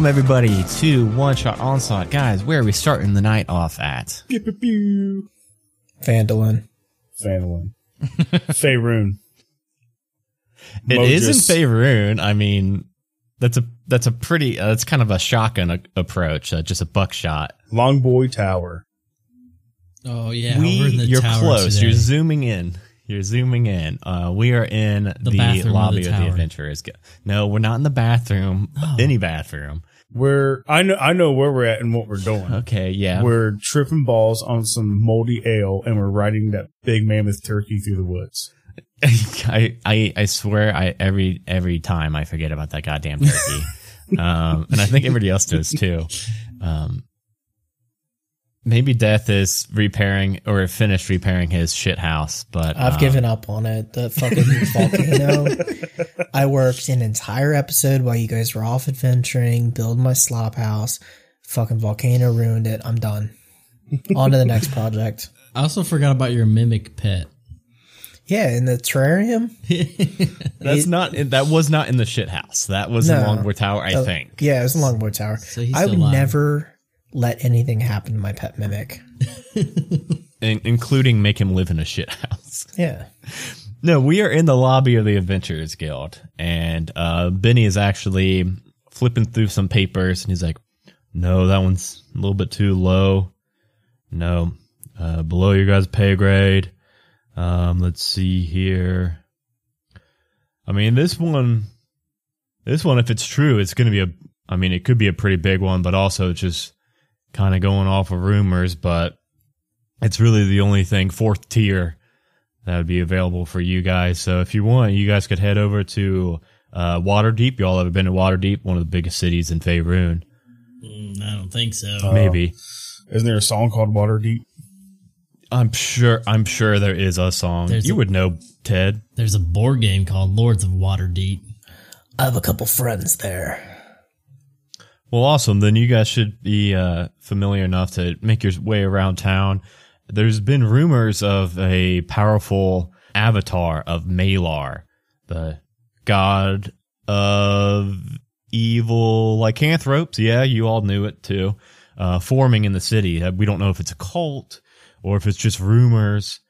welcome everybody to One Shot Onslaught. Guys, where are we starting the night off at? Pew, pew, pew. Phandalin. Phandalin. Faerun. It Mojus. is in Faerun. I mean, that's a that's a pretty uh, that's kind of a shotgun a- approach, uh, just a buckshot. Longboy Tower. Oh yeah, we, we're in the you're tower close. today. You're zooming in. You're zooming in. Uh, we are in the, bathroom of lobby the of the tower. Adventurers. Guild. No, we're not in the bathroom. Oh. Any bathroom. Where I know I know where we're at and what we're doing. Okay, yeah. We're tripping balls on some moldy ale and we're riding that big mammoth turkey through the woods. I, I I swear I every every time I forget about that goddamn turkey. um and I think everybody else does too. Um maybe Death is repairing or finished repairing his shit house, but I've um, given up on it. The fucking volcano. I worked an entire episode while you guys were off adventuring, build my slop house. Fucking volcano ruined it. I'm done. on to the next project. I also forgot about your mimic pet. Yeah, in the terrarium. that's not that was not in the shit house. That was in No. Longboard Tower, I Oh, think. Yeah, it was in Longboard Tower. So he's I still would alive. never let anything happen to my pet mimic. In, including make him live in a shit house. Yeah. No, we are in the lobby of the Adventurers Guild, and uh, Benny is actually flipping through some papers, and he's like, "No, that one's a little bit too low. No, uh, below your guys' pay grade. Um, let's see here. I mean, this one, this one, if it's true, it's going to be a. I mean, it could be a pretty big one, but also just kind of going off of rumors. But it's really the only thing fourth tier." that would be available for you guys. So if you want, you guys could head over to uh, Waterdeep. Y'all ever been to Waterdeep? One of the biggest cities in Faerun. Mm, I don't think so. Uh, Maybe. Isn't there a song called Waterdeep? I'm sure. I'm sure there is a song. There's you a- would know, Ted. There's a board game called Lords of Waterdeep. I have a couple friends there. Well, awesome. Then you guys should be uh, familiar enough to make your way around town. There's been rumors of a powerful avatar of Malar, the god of evil lycanthropes. Yeah, you all knew it too. Uh, forming in the city. Uh, We don't know if it's a cult or if it's just rumors,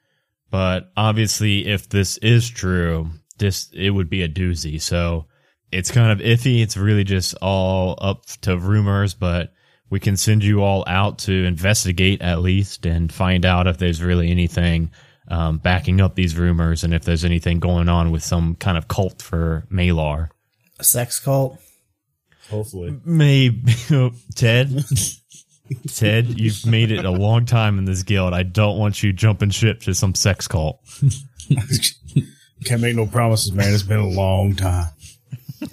but obviously, if this is true, this it would be a doozy. So it's kind of iffy. It's really just all up to rumors, but we can send you all out to investigate at least and find out if there's really anything um, backing up these rumors and if there's anything going on with some kind of cult for Malar. A sex cult. Hopefully. Maybe Ted. Ted, you've made it a long time in this guild. I don't want you jumping ship to some sex cult. Can't make no promises, man. It's been a long time.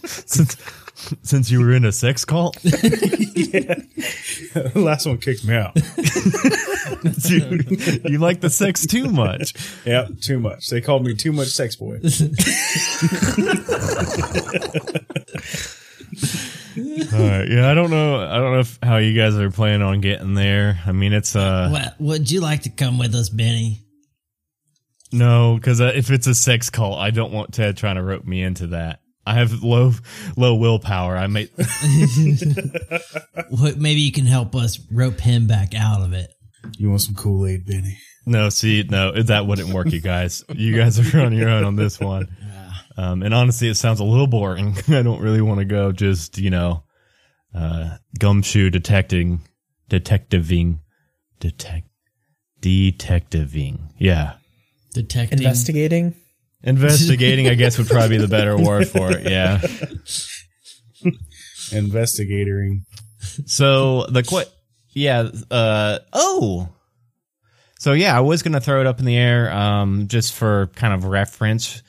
Since since you were in a sex cult, yeah. last one kicked me out. dude, you like the sex too much. Yeah, too much. They called me too much sex boy. All right, yeah, I don't know. I don't know if, how you guys are planning on getting there. I mean, it's uh What would you like to come with us, Benny? no, because uh, if it's a sex cult, I don't want Ted trying to rope me into that. I have low low willpower. I may What maybe you can help us rope him back out of it. You want some Kool Aid, Benny? no see no that wouldn't work. You guys, you guys are on your own on this one. Um, and honestly, it sounds a little boring. I don't really want to go just you know, uh, gumshoe detecting, detectiving, detect, detectiving. Yeah. Detecting. Investigating. Investigating, I guess, would probably be the better word for it. Yeah. Investigatoring. So the qu- yeah, uh, oh, so yeah, I was gonna throw it up in the air, um, just for kind of reference.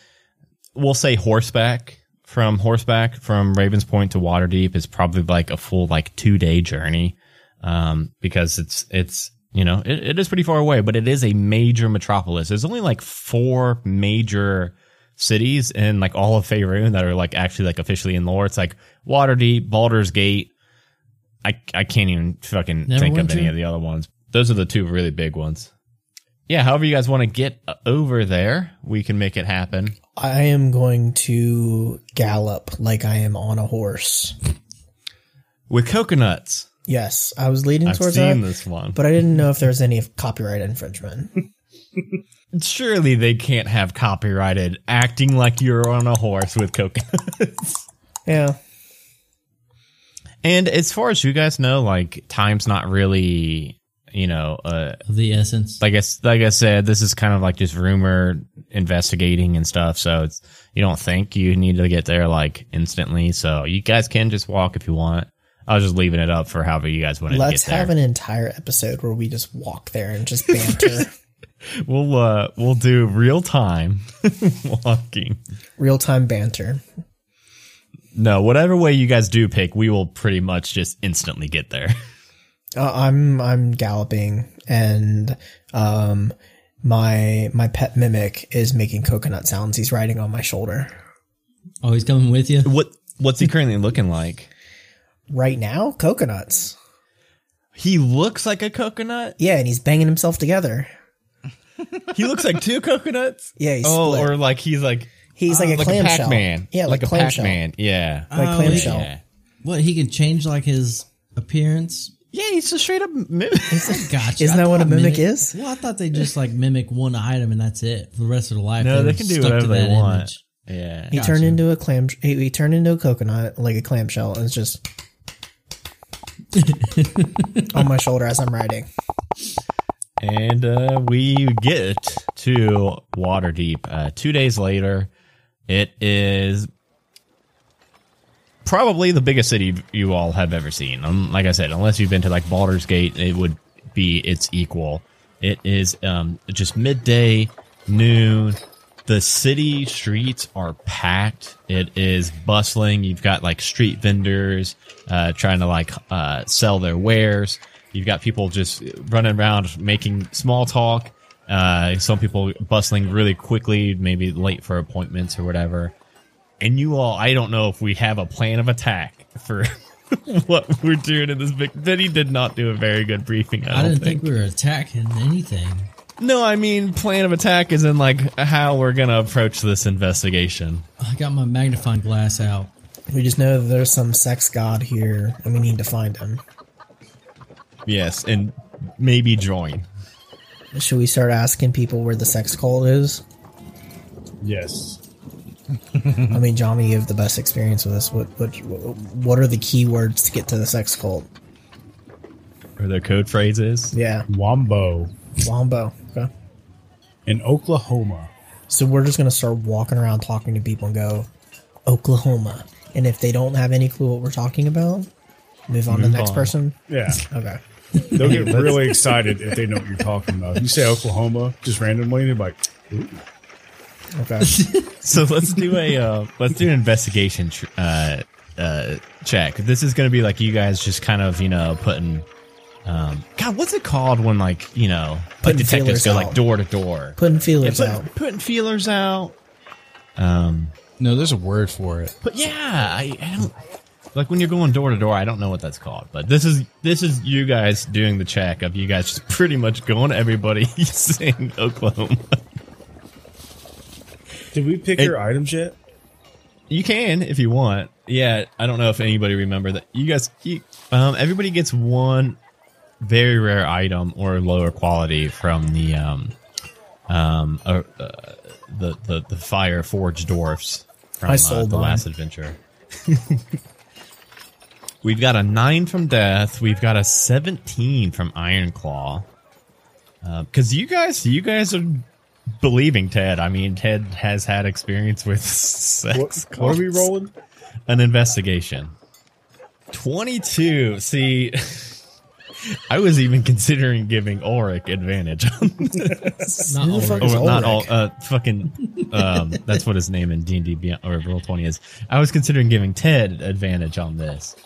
We'll say horseback from horseback from Ravens Point to Waterdeep is probably like a full like two day journey, um, because it's it's you know it, it is pretty far away, but it is a major metropolis. There's only like four major cities in like all of Faerun that are like actually like officially in lore. It's like Waterdeep, Baldur's Gate. I I can't even fucking think of Neverwinter? any of the other ones. Those are the two really big ones. Yeah, however you guys want to get uh, over there, we can make it happen. I am going to gallop like I am on a horse. with coconuts. Yes, I was leading I've towards seen that, this one. but I didn't know if there was any copyright infringement. Surely they can't have copyrighted acting like you're on a horse with coconuts. yeah, and as far as you guys know, like time's not really, you know, uh, The essence. like I, s- like I said, this is kind of like just rumor investigating and stuff. So it's, you don't think you need to get there like instantly. So you guys can just walk if you want. I was just leaving it up for however you guys wanted let's to get there. Let's have an entire episode where we just walk there and just banter. we'll, uh, we'll do real time walking. Real time banter. No, whatever way you guys do pick, we will pretty much just instantly get there. Uh, I'm I'm galloping, and um, my my pet mimic is making coconut sounds. He's riding on my shoulder Oh, he's coming with you? What, what's he currently looking like? Right now. Coconuts. He looks like a coconut. Yeah, and he's banging himself together. He looks like two coconuts. Yeah, he's oh, split. or like he's like He's like a like a clamshell. Pac-Man. Yeah, like, like, a clamshell. Pac-Man. Yeah. Like Oh, clamshell. yeah. What, he can change like his appearance? Yeah, he's a straight up mimic. Gotcha. Isn't that what a thought mimic is? Well, I thought they just like mimic one item and that's it for the rest of their life. No, they were can do stuck to whatever they want. image. yeah. He Gotcha. turned into a clam. He, he turned into a coconut, like a clamshell, and it's just on my shoulder as I'm riding. And uh, we get to Waterdeep uh, two days later. It is probably the biggest city you all have ever seen. Um, like I said, unless you've been to like Baldur's Gate, it would be its equal. It is um, just midday, noon. The city streets are packed. It is bustling. You've got like street vendors uh, trying to like uh, sell their wares. You've got people just running around making small talk. Uh, some people bustling really quickly, maybe late for appointments or whatever. And you all, I don't know if we have a plan of attack for what we're doing in this big. Benny did not do a very good briefing. I, I don't didn't think we were attacking anything. No, I mean plan of attack is in like how we're gonna approach this investigation. I got my magnifying glass out. We just know that there's some sex god here, and we need to find him. Yes, and maybe join. Should we start asking people where the sex cult is? Yes. I mean, Johnny, you have the best experience with this. What what what are the key words to get to the sex cult? Or their code phrases. Yeah, Wombo Wombo. Okay. in Oklahoma. So we're just gonna start walking around talking to people and go, Oklahoma. And if they don't have any clue what we're talking about, move on to the next on. person. Yeah. Okay. They'll get really excited if they know what you're talking about. If you say Oklahoma just randomly, they're like, Ooh. Okay. So let's do a uh, let's do an investigation tr- uh, uh, check. This is gonna be like you guys just kind of you know putting. Um, God, what's it called when like you know like Putting detectives go out. like door to door? Putting feelers Put- out. putting feelers out. Um, No, there's a word for it. But yeah, I, I don't like when you're going door to door. I don't know what that's called, but this is this is you guys doing the check of you guys just pretty much going to everybody saying Oklahoma. Did we pick It- your items yet? You can if you want. Yeah, I don't know if anybody remember that. You guys, you, um, everybody gets one very rare item or lower quality from the um, um, uh, uh, the the the fire forged dwarfs from I uh, sold the mine. last adventure. We've got a nine from Death. We've got a seventeen from Iron Claw. Because you guys, you guys are believing Ted. I mean, Ted has had experience with sex. What, what are we rolling? An investigation. Twenty-two. See, I was even considering giving Ulrich advantage on this. Not Who the all fuck right. is Or not all. Uh, fucking. Um, that's what his name in D and D Beyond or Roll Twenty is. I was considering giving Ted advantage on this.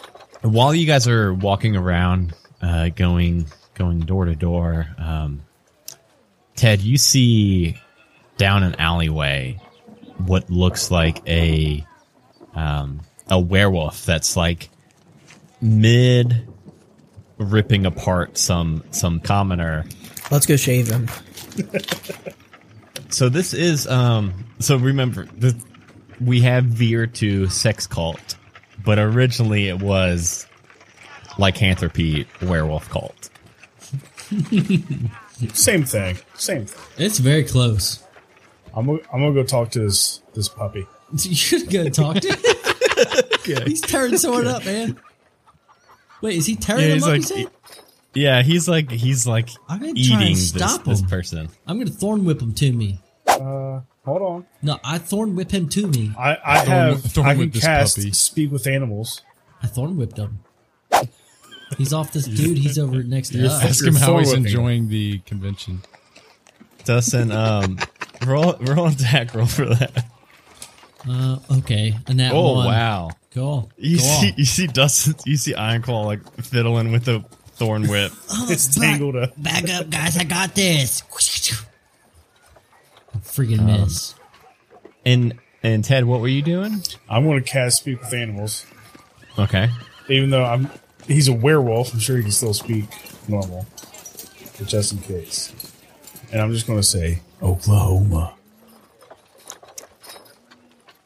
While you guys are walking around, uh, going going door to door, um, Ted, you see down an alleyway what looks like a um, a werewolf that's like mid ripping apart some some commoner Let's go shave him. so this is um so remember the we have veer to sex cult but originally it was lycanthropy werewolf cult. Same thing. Same thing. It's very close. I'm gonna, I'm gonna go talk to this this puppy. You should go talk to him. He's tearing someone up, man. Wait, is he tearing Yeah, him he's up? like- you? Yeah, he's like he's like I'm gonna try eating and this, stop this him. person. I'm gonna thorn whip him to me. Uh, hold on. No, I thorn whip him to me. I I have thorn I can whip this cast puppy. speak with animals. I thorn whipped him. He's off this dude. He's over next to us. Ask him how he's enjoying the convention. Dustin, um, roll roll an attack roll for that. Uh, okay, and that Oh one. wow! Go, You go see on. you see Dustin you see Ironclaw like fiddling with the thorn whip. oh, It's tangled up. Back up, guys! I got this. Freaking Um, miss. And and Ted, what were you doing? I'm gonna cast speak with animals. Okay. Even though I'm he's a werewolf, I'm sure he can still speak normal. But just in case. And I'm just gonna say Oklahoma.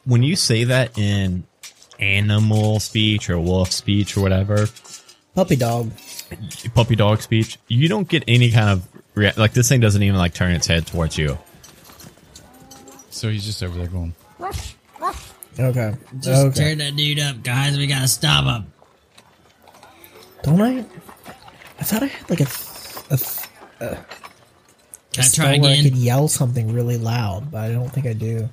When you say that in animal speech or wolf speech or whatever, Puppy dog. puppy dog speech, you don't get any kind of rea- like this thing doesn't even like turn its head towards you. So he's just over there going, Okay. Just okay. tear that dude up, guys. We gotta stop him. Don't I? I thought I had like a, a, a uh, Can I try where I again? could yell something really loud, but I don't think I do.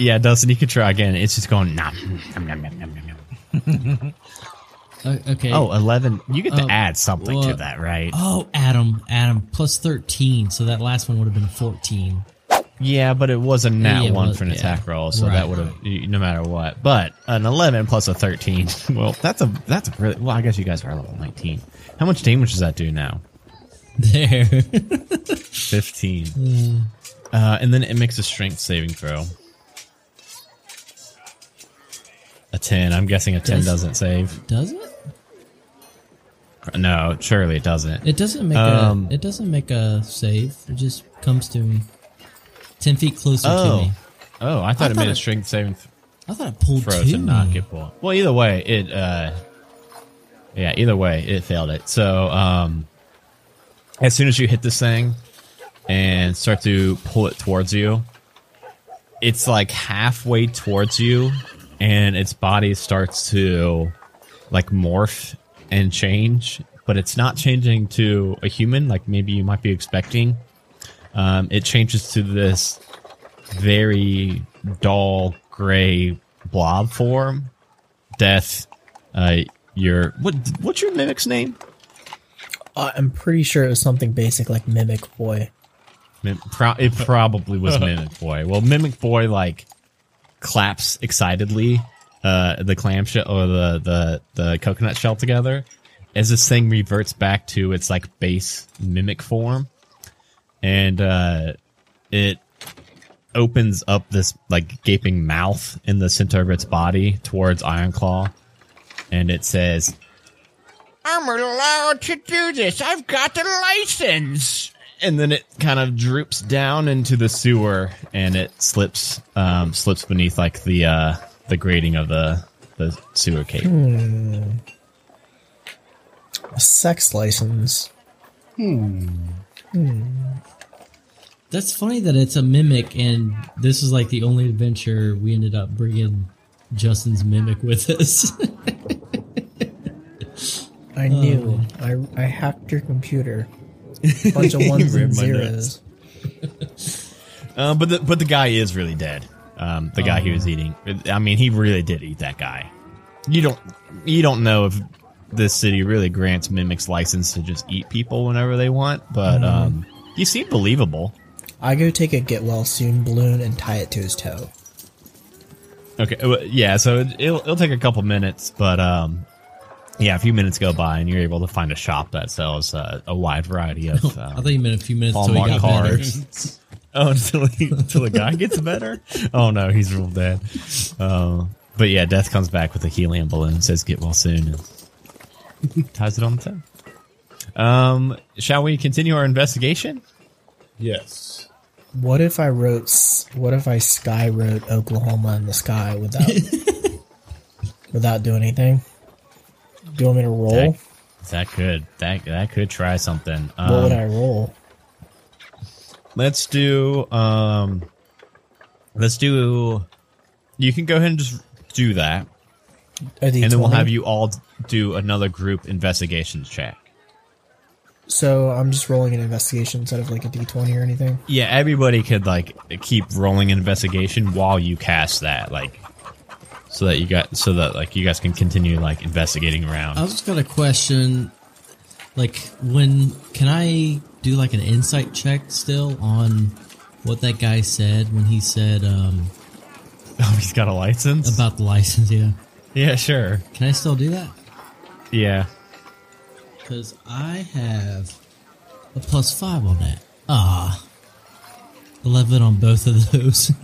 Yeah, Dustin, you could try again. It's just going nom, nom, nom, nom, nom, nom. Uh, okay. Oh, 11. You get to Um, add something to that, right? Oh, Adam, Adam, plus 13. So that last one would have been 14. Yeah, but it was a nat Yeah, one was- for an yeah. attack roll, so Right. that would have no matter what. But an eleven plus a thirteen. Well, that's a that's a really well. I guess you guys are level nineteen. How much damage does that do now? There. Fifteen. Uh, and then it makes a strength saving throw. A ten. I'm guessing a ten Does- doesn't save. Does it? No, surely it doesn't. It doesn't make Um, a. It doesn't make a save. It just comes to me. Ten feet closer to oh, me. oh, I thought I it thought made a strength saving th- I thought it pulled throw to to not get pulled. Well, either way, it uh yeah, either way, it failed it. So, um as soon as you hit this thing and start to pull it towards you, it's like halfway towards you and its body starts to like morph and change, but it's not changing to a human like maybe you might be expecting. Um, it changes to this very dull gray blob form. Death, uh, your what? What's your mimic's name? Uh, I'm pretty sure it was something basic like Mimic Boy. Mim- pro- it probably was Mimic Boy. Well, Mimic Boy like claps excitedly uh, the clamshell or the, the the coconut shell together as this thing reverts back to its like base mimic form, and uh, it opens up this like gaping mouth in the center of its body towards Ironclaw, and it says, "I'm allowed to do this. I've got the license." And then it kind of droops down into the sewer, and it slips um, slips beneath like the uh, the grating of the the sewer cave. A sex license. Hmm. That's funny that it's a mimic, and this is like the only adventure we ended up bringing Justin's mimic with us. I knew. I, I hacked your computer. Bunch of ones and zeros. Uh, but the but the guy is really dead. Um, the guy he was eating. I mean, he really did eat that guy. You don't you don't know if this city really grants mimics license to just eat people whenever they want, but um, you seem believable. I go take a get well soon balloon and tie it to his toe. Okay, yeah. So it, it'll it'll take a couple minutes, but um, yeah, a few minutes go by and you're able to find a shop that sells uh, a wide variety of. I Um, thought you meant a few minutes until he Hallmark got better. cards. Oh, until he, until the guy gets better. Oh no, he's real dead. Uh, but yeah, Death comes back with a helium balloon, says "Get well soon," and ties it on the toe. Um, shall we continue our investigation? Yes. What if I wrote? What if I sky wrote Oklahoma in the sky without without doing anything? Do you want me to roll? That, that could that that could try something. Um, what would I roll? Let's do um let's do you can go ahead and just do that. And then we'll have you all do another group investigation check. So I'm just rolling an investigation instead of like a D20 or anything. Yeah, everybody could like keep rolling an investigation while you cast that, like so that you got so that like you guys can continue like investigating around. I just got a question. Like, when can I do like an insight check still on what that guy said when he said um, Oh, he's got a license? about the license? Yeah, yeah, sure. can I still do that? Yeah. Because I have a plus five on that. Ah, eleven on both of those.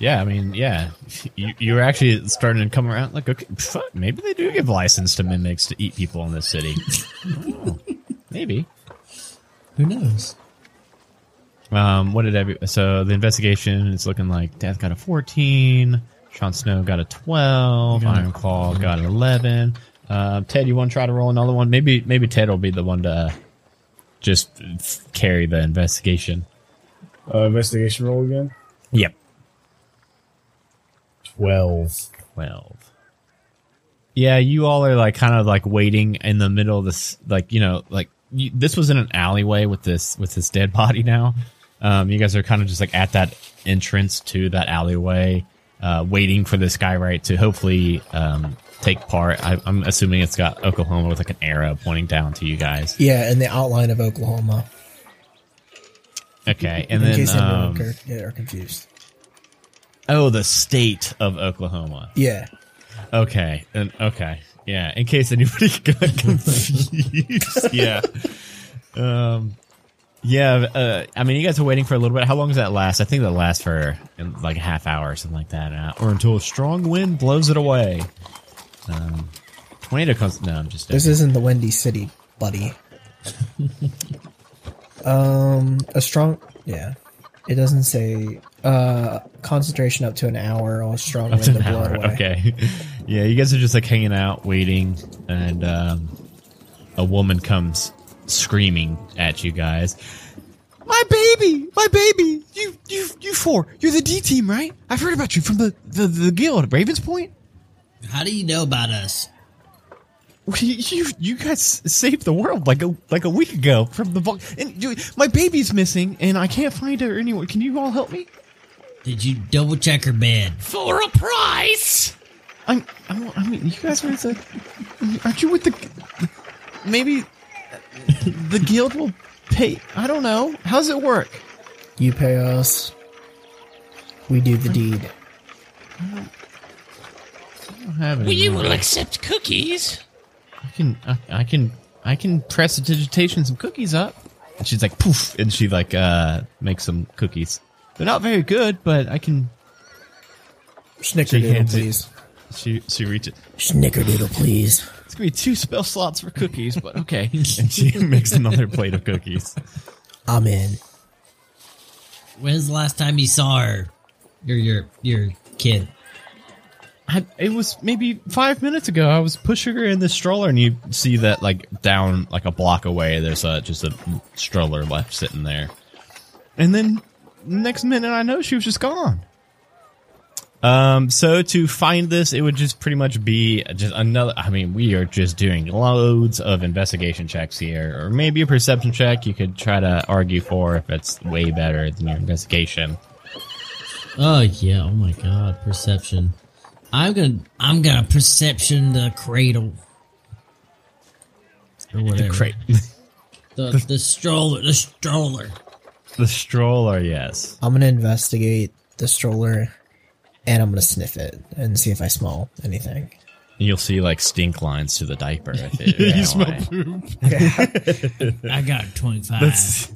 Yeah, I mean, yeah, you you were actually starting to come around. Like, okay, fuck, maybe they do give license to mimics to eat people in this city. I maybe. Who knows? Um, what did every? So the investigation is looking like Death got a fourteen, Sean Snow got a twelve, Yeah. Iron Claw got an eleven. Um, Ted, you want to try to roll another one? Maybe maybe Ted will be the one to uh, just carry the investigation. Uh, investigation roll again. Yep, Twelve. twelve. Yeah, you all are like kind of like waiting in the middle of this, like you know, like you, this was in an alleyway with this with this dead body. Now, um, you guys are kind of just like at that entrance to that alleyway, uh, waiting for this guy right to hopefully um, take part. I, I'm assuming it's got Oklahoma with like an arrow pointing down to you guys. Yeah, and the outline of Oklahoma. Okay, and in then case um, are, are confused. Oh, the state of Oklahoma. Yeah. Okay. And okay. Yeah. In case anybody got confused. yeah. Um. Yeah. Uh, I mean, you guys are waiting for a little bit. How long does that last? I think that lasts for like a half hour or something like that, uh, or until a strong wind blows it away. Um, tornado comes. No, I'm just. This isn't the Windy City, buddy. um, a strong. Yeah. It doesn't say uh concentration up to an hour or strong wind It's to an blow hour. away. Okay. yeah, you guys are just like hanging out, waiting, and um, a woman comes screaming at you guys. My baby, my baby, you, you, you four, you're the D team, right? I've heard about you from the the, the guild, Ravens Point. How do you know about us? You, you, you guys saved the world like a like a week ago from the vol- and you, my baby's missing, and I can't find her anywhere. Can you all help me? Did you double check her bed? for a price. I'm, I'm, I mean, you guys are the, aren't you with the, maybe the guild will pay. I don't know. How's it work? You pay us. We do the deed. I don't have any. We money. will accept cookies. I can, I, I can, I can prestidigitation some cookies up. And she's like, poof, and she like uh makes some cookies. They're not very good, but I can. Snickerdoodle, hands it. please. She she reaches. Snickerdoodle, please. It's gonna be two spell slots for cookies, but okay. and she makes another plate of cookies. I'm in. When's the last time you saw her? Your your your kid. I, it was maybe five minutes ago. I was pushing her in the stroller, and you see that like down like a block away. There's a, just a stroller left sitting there, and then next minute I know she was just gone. Um, so to find this, it would just pretty much be just another. I mean, we are just doing loads of investigation checks here, or maybe a perception check. You could try to argue for if it's way better than your investigation. Oh yeah. Oh my god. Perception. I'm gonna I'm gonna perception the cradle. Or whatever. Great. The the stroller. The stroller. The stroller, yes. I'm gonna investigate the stroller, and I'm gonna sniff it and see if I smell anything. You'll see like stink lines to the diaper. If it, you smell poop. I got twenty five.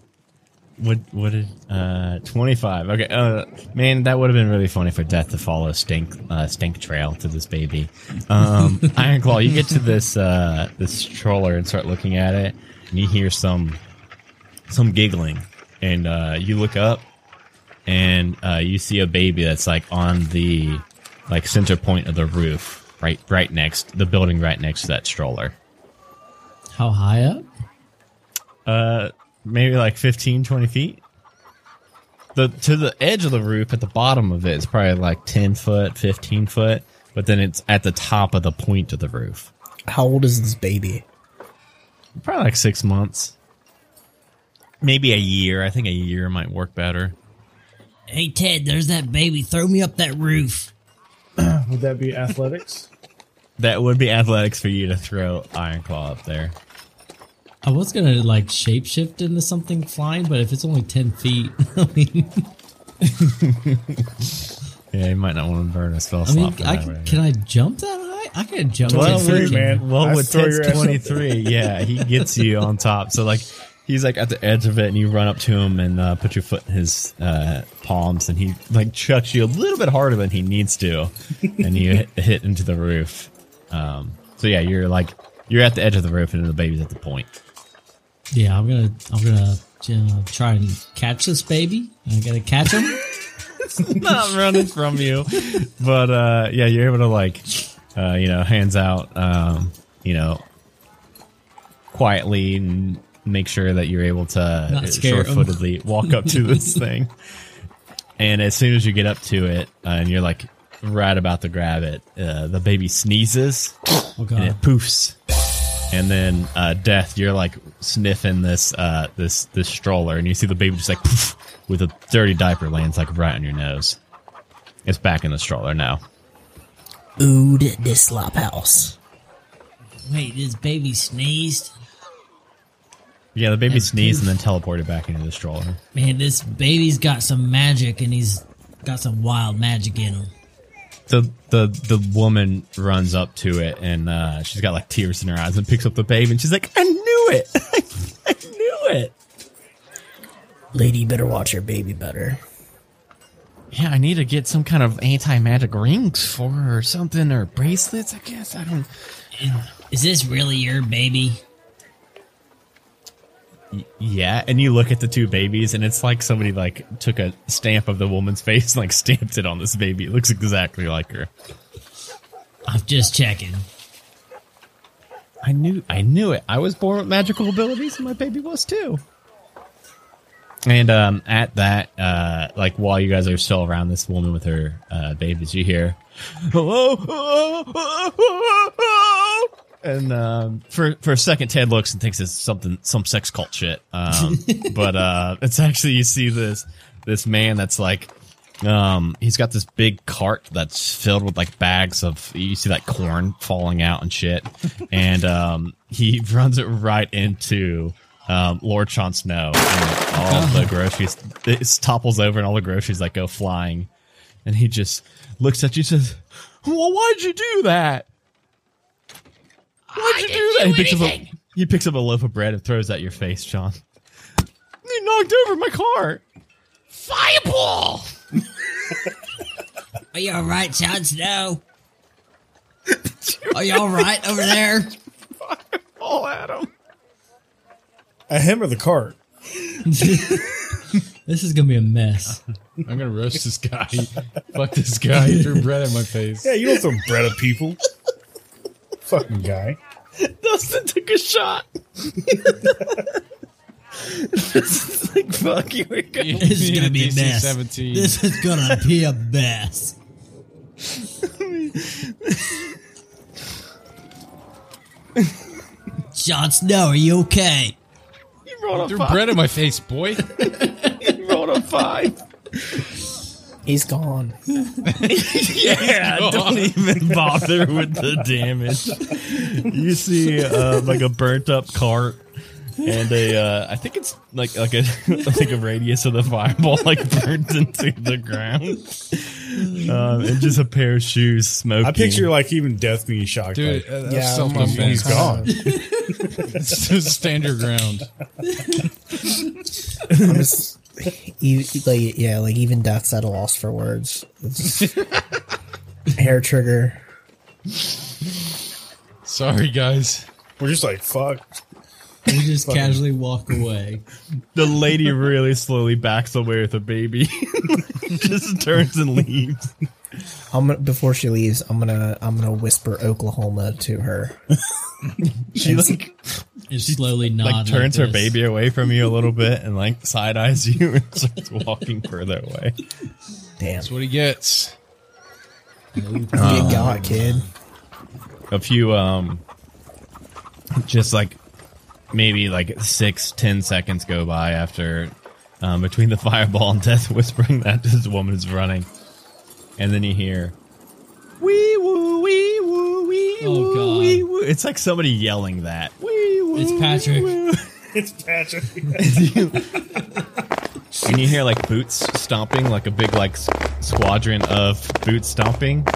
What what did uh twenty five? Okay, uh, man, that would have been really funny for Death to follow stink uh, stink trail to this baby. Um, Iron Claw, you get to this uh this stroller and start looking at it, and you hear some some giggling, and uh, you look up, and uh, you see a baby that's like on the like center point of the roof right right next the building right next to that stroller. How high up? Uh, maybe like 15, 20 feet. The to the edge of the roof at the bottom of it is probably like ten foot, fifteen foot, but then it's at the top of the point of the roof. How old is this baby? Probably like six months, maybe a year. I think a year might work better. Hey Ted, there's that baby. Throw me up that roof. Would that be athletics? That would be athletics for you to throw Iron Claw up there. I was gonna like shapeshift into something flying, but if it's only ten feet, I mean, Yeah, you might not want to burn a spell I slot. mean, for I can, right can I jump that high? I can jump. Well, 23, with- man. Well, I'd with Ted's your ass up 23, yeah, he gets you on top. So, like, he's like at the edge of it, and you run up to him and uh, put your foot in his uh, palms, and he like chucks you a little bit harder than he needs to, and you hit, hit into the roof. Um, so, yeah, you're like, you're at the edge of the roof, and the baby's at the point. Yeah, I'm gonna, I'm gonna uh, try and catch this baby. I gotta catch him. not running from you. But uh yeah, you're able to like uh, you know, hands out um, you know, quietly and make sure that you're able to Not scare 'em. short footedly walk up to this thing. And as soon as you get up to it, uh, and you're like right about to grab it, uh, the baby sneezes Oh and it poofs. And then uh, death, you're like sniffing this uh, this this stroller, and you see the baby just like poof, with a dirty diaper lands like right on your nose. It's back in the stroller now. Ood the slop house. Wait, this baby sneezed. Yeah, the baby And sneezed and poof. then teleported back into the stroller. Man, this baby's got some magic, and he's got some wild magic in him. The the the woman runs up to it and uh, she's got like tears in her eyes and picks up the baby and she's like, "I knew it! I knew it!" Lady, better watch your baby better. Yeah, I need to get some kind of anti magic rings for her or something or bracelets. I guess I don't. Is this really your baby? Yeah, and you look at the two babies, and it's like somebody like took a stamp of the woman's face and like stamped it on this baby. It looks exactly like her. I'm just checking. I knew, I knew it. I was born with magical abilities, and my baby was too. And um, at that, uh, like while you guys are still around this woman with her uh, babies, you hear, "Hello," and um, for for a second, Ted looks and thinks it's something, some sex cult shit. Um, but uh, it's actually you see this this man that's like, um, he's got this big cart that's filled with like bags of you see that corn falling out and shit, and um, he runs it right into um, Lord Jon Snow, and all the groceries it topples over, and all the groceries like go flying, and he just looks at you and says, "Well, why'd you do that? Why'd you do that?" He picks up a he picks up a loaf of bread and throws it at your face, John. You knocked over my cart. Fireball! Are you all right, Jon Snow? Are you all right over there? Fireball at him. A him or the cart? This is gonna be a mess. I'm gonna roast this guy. Fuck this guy. He threw bread at my face. Yeah, you don't throw bread at people. Fucking guy. Dustin took a shot. this is like fuck you. We're going. This is gonna be a mess. 17. This is gonna be a mess. Jon Snow, are you okay? You rolled a Threw five. bread in my face, boy. You rolled a five. He's gone. Yeah, don't even bother with the damage. You see, uh, like a burnt up cart and a, uh, I think it's like like a like a radius of the fireball like burnt into the ground, um, and just a pair of shoes smoking. I picture like even death being shocked. Dude, like, uh, Yeah, self I'm- he's defense. gone. It's just stand your ground. I'm just, you, like, yeah, like even death's at a loss for words. Hair trigger. Sorry, guys. We're just like, fuck. We just casually walk away. the lady really slowly backs away with the baby, just turns and leaves. I'm gonna before she leaves. I'm gonna I'm gonna whisper Oklahoma to her. She like And slowly nod. like turns her baby away from you a little bit and like side eyes you and starts walking further away. Damn, That's what he gets. you got kid. A few um just like maybe like six, ten seconds go by after um, between the fireball and death whispering that this woman is running. And then you hear wee woo wee woo wee Oh, God. wee woo. It's like somebody yelling that. Wee woo. It's Patrick. wee. It's Patrick. and you hear like boots stomping, like a big like squadron of boots stomping.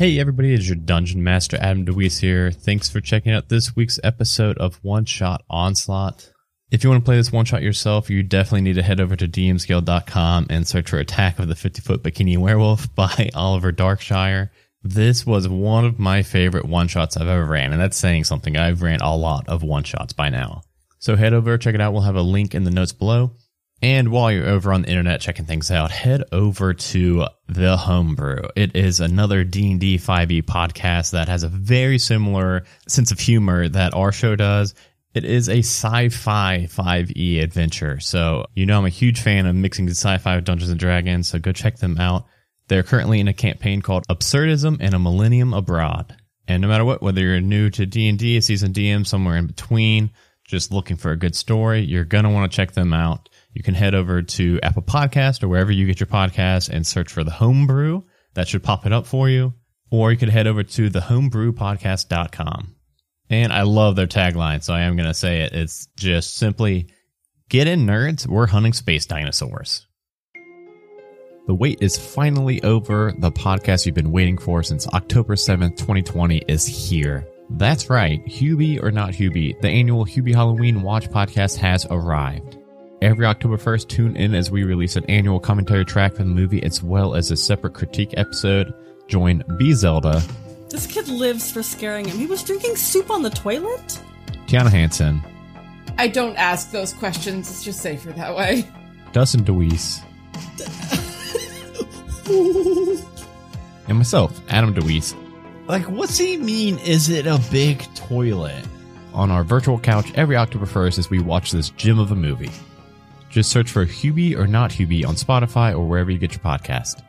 Hey everybody, it's your Dungeon Master Adam DeWeese here. Thanks for checking out this week's episode of One Shot Onslaught. If you want to play this one shot yourself, you definitely need to head over to dmsguild.com and search for Attack of the 50 Foot Bikini Werewolf by Oliver Darkshire. This was one of my favorite one shots I've ever ran, and that's saying something. I've ran a lot of one shots by now. So head over, check it out. We'll have a link in the notes below. And while you're over on the internet checking things out, head over to The Homebrew. It is another D&D 5e podcast that has a very similar sense of humor that our show does. It is a sci-fi 5e adventure. So, you know I'm a huge fan of mixing sci-fi with Dungeons & Dragons, so go check them out. They're currently in a campaign called Absurdism and a Millennium Abroad. And no matter what, whether you're new to D&D, a seasoned DM, somewhere in between, just looking for a good story, you're going to want to check them out. You can head over to Apple Podcast or wherever you get your podcasts and search for the Homebrew. That should pop it up for you. Or you could head over to thehomebrewpodcast.com. And I love their tagline, so I am going to say it. It's just simply get in, nerds. We're hunting space dinosaurs. The wait is finally over. The podcast you've been waiting for since October 7th, 2020 is here. That's right, Hubie or not Hubie, the annual Hubie Halloween Watch podcast has arrived. Every October 1st, tune in as we release an annual commentary track for the movie as well as a separate critique episode. Join B Zelda, This kid lives for scaring him. He was drinking soup on the toilet? Tiana Hansen, I don't ask those questions. It's just safer that way. Dustin DeWeese, and myself, Adam DeWeese. Like, what's he mean? Is it a big toilet? On our virtual couch every October 1st as we watch this gem of a movie. Just search for Hubie or not Hubie on Spotify or wherever you get your podcast.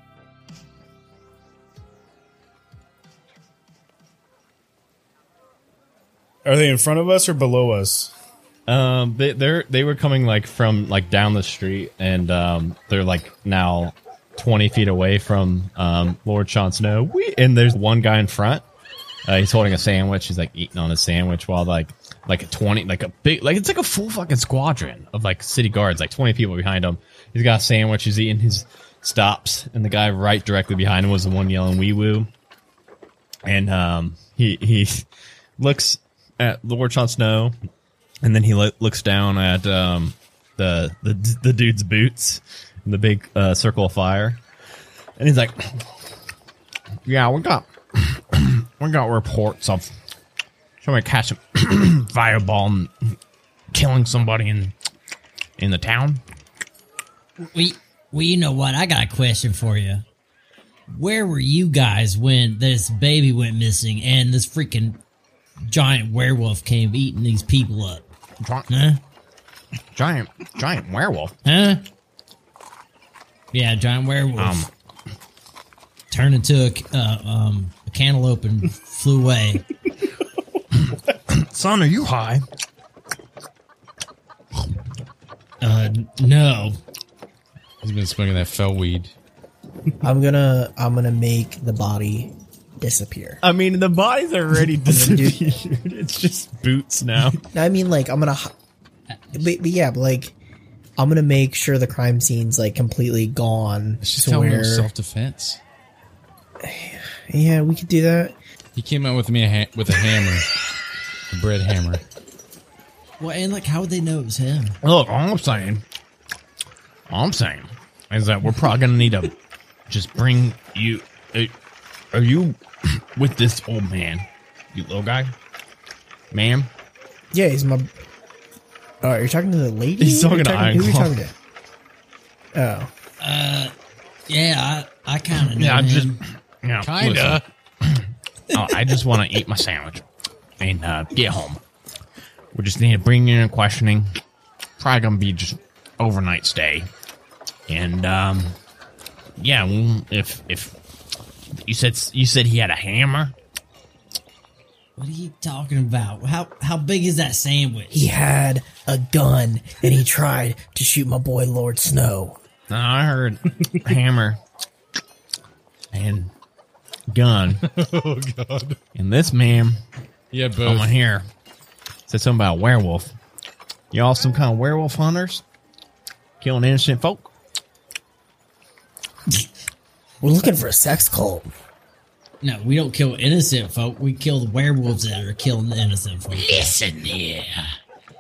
Are they in front of us or below us? Um, they they're they were coming like from like down the street, and um, they're like now twenty feet away from um Lord Sean Snow. We and there's one guy in front. Uh, he's holding a sandwich. He's like eating on a sandwich while like like a twenty like a big like it's like a full fucking squadron of like city guards, like twenty people behind him. He's got a sandwich. He's eating his stops, and the guy right directly behind him was the one yelling "wee woo." And um, he he looks at Lord Jon Snow, and then he lo- looks down at um, the the the dude's boots, in the big uh, circle of fire, and he's like, "Yeah, we got we got reports of somebody catching fireball and killing somebody in in the town." We, well, you know what? I got a question for you. Where were you guys when this baby went missing and this freaking giant werewolf came eating these people up? Huh? Giant giant werewolf. Huh? Yeah, giant werewolf. Um, Turned into a, uh, um, a cantaloupe and flew away. son, are you high? Uh, no. He's been smoking that fell weed. I'm gonna I'm gonna make the body disappear. I mean, the body's already disappeared. it's just boots now. I mean, like I'm gonna, but, but yeah, but like I'm gonna make sure the crime scene's like completely gone It's just telling him where. self defense. Yeah, we could do that. He came out with me a ha- with a hammer, a bread hammer. Well, and like, how would they know it was him? Look, all I'm saying, all I'm saying is that we're probably gonna need to just bring you. Uh, are you with this old man? You little guy, ma'am? Yeah, he's my. Oh, you're talking to the lady? He's You're talking to Who are you talking to? Oh, Uh, Yeah, I, I kind of Yeah, I'm just. him. Yeah, Kinda. listen. oh, I just want to eat my sandwich and uh, get home. We just need to bring you in questioning. Probably gonna be just overnight stay, and um, yeah. Well, if if you said you said he had a hammer, What are you talking about? How how big is that sandwich? he had a gun and he tried to shoot my boy Lord Snow. No, I heard hammer and gun. Oh god. And this man Yeah, on my both. hair said something about werewolf. Y'all some kind of werewolf hunters? Killing innocent folk? We're looking for a sex cult. No, we don't kill innocent folk. We kill the werewolves that are killing the innocent folk. Listen here.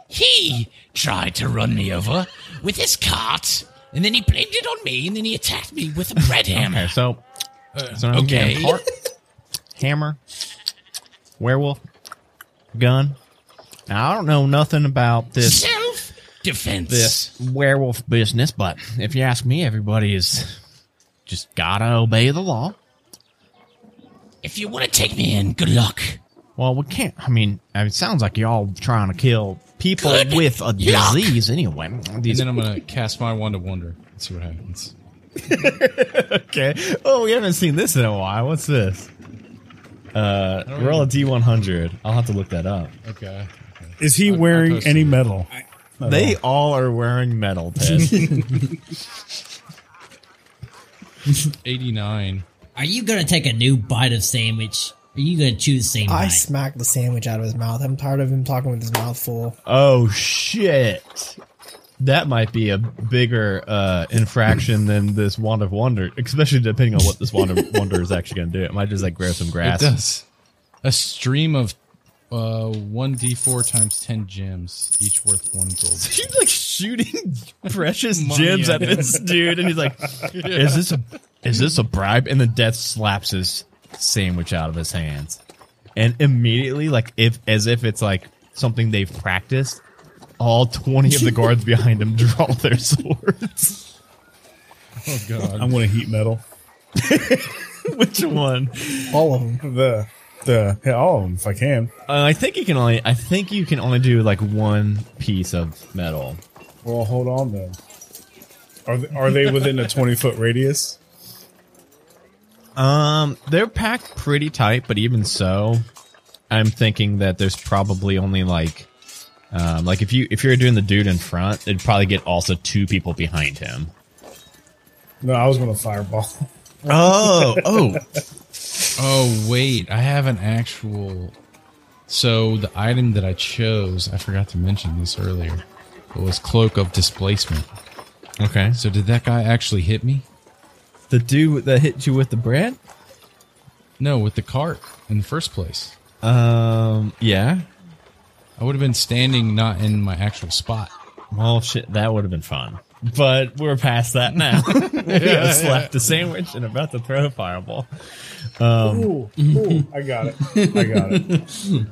He tried to run me over with his cart, and then he blamed it on me, and then he attacked me with a bread hammer. Uh, okay, so, so okay. getting cart, hammer, werewolf, gun. Now I don't know nothing about this Self defense. this werewolf business, but if you ask me, everybody is just gotta obey the law. If you want to take me in, good luck. Well, we can't. I mean, it sounds like y'all trying to kill people Good with a luck. disease anyway. And then I'm gonna cast my wand of wonder and see what happens. Okay. Oh, we haven't seen this in a while. What's this? Uh, roll a D100. I'll have to look that up. Okay. Is he I- I wearing posted any it. metal? They all are wearing metal, Ted. 89. Are you gonna take a new bite of sandwich? Are you gonna chew the same I bite? smacked the sandwich out of his mouth. I'm tired of him talking with his mouth full. oh, shit. That might be a bigger uh, infraction than this Wand of Wonder, especially depending on what this Wand of Wonder is actually going to do. It might just like grow some It grass. does. A stream of uh, 1d4 times 10 gems, each worth one gold. He's like shooting precious gems at at this dude, and he's like, "Is this a is this a bribe?" And the Death slaps his sandwich out of his hands, and immediately, like if as if it's like something they've practiced, all twenty of the guards behind him draw their swords. Oh god. I'm going to heat metal. Which one? All of them. The the yeah, all of them if I can. Uh, I think you can only. I think you can only do like one piece of metal. Well, hold on then. Are they, are they within a 20 foot radius? Um, they're packed pretty tight, but even so, I'm thinking that there's probably only like, um, like if you if you're doing the dude in front, it'd probably get also two people behind him. No, I was going to fireball. Oh, oh, Oh wait, I have an actual. So the item that I chose, I forgot to mention this earlier. It was cloak of displacement. okay. So did that guy actually hit me? The dude that hit you with the bread. No, with the cart in the first place. Um, yeah. I would have been standing not in my actual spot. Well, shit, that would have been fun. But we're past that now. we have slapped the sandwich and about to throw a fireball. Um, ooh, ooh, I got it. I got it.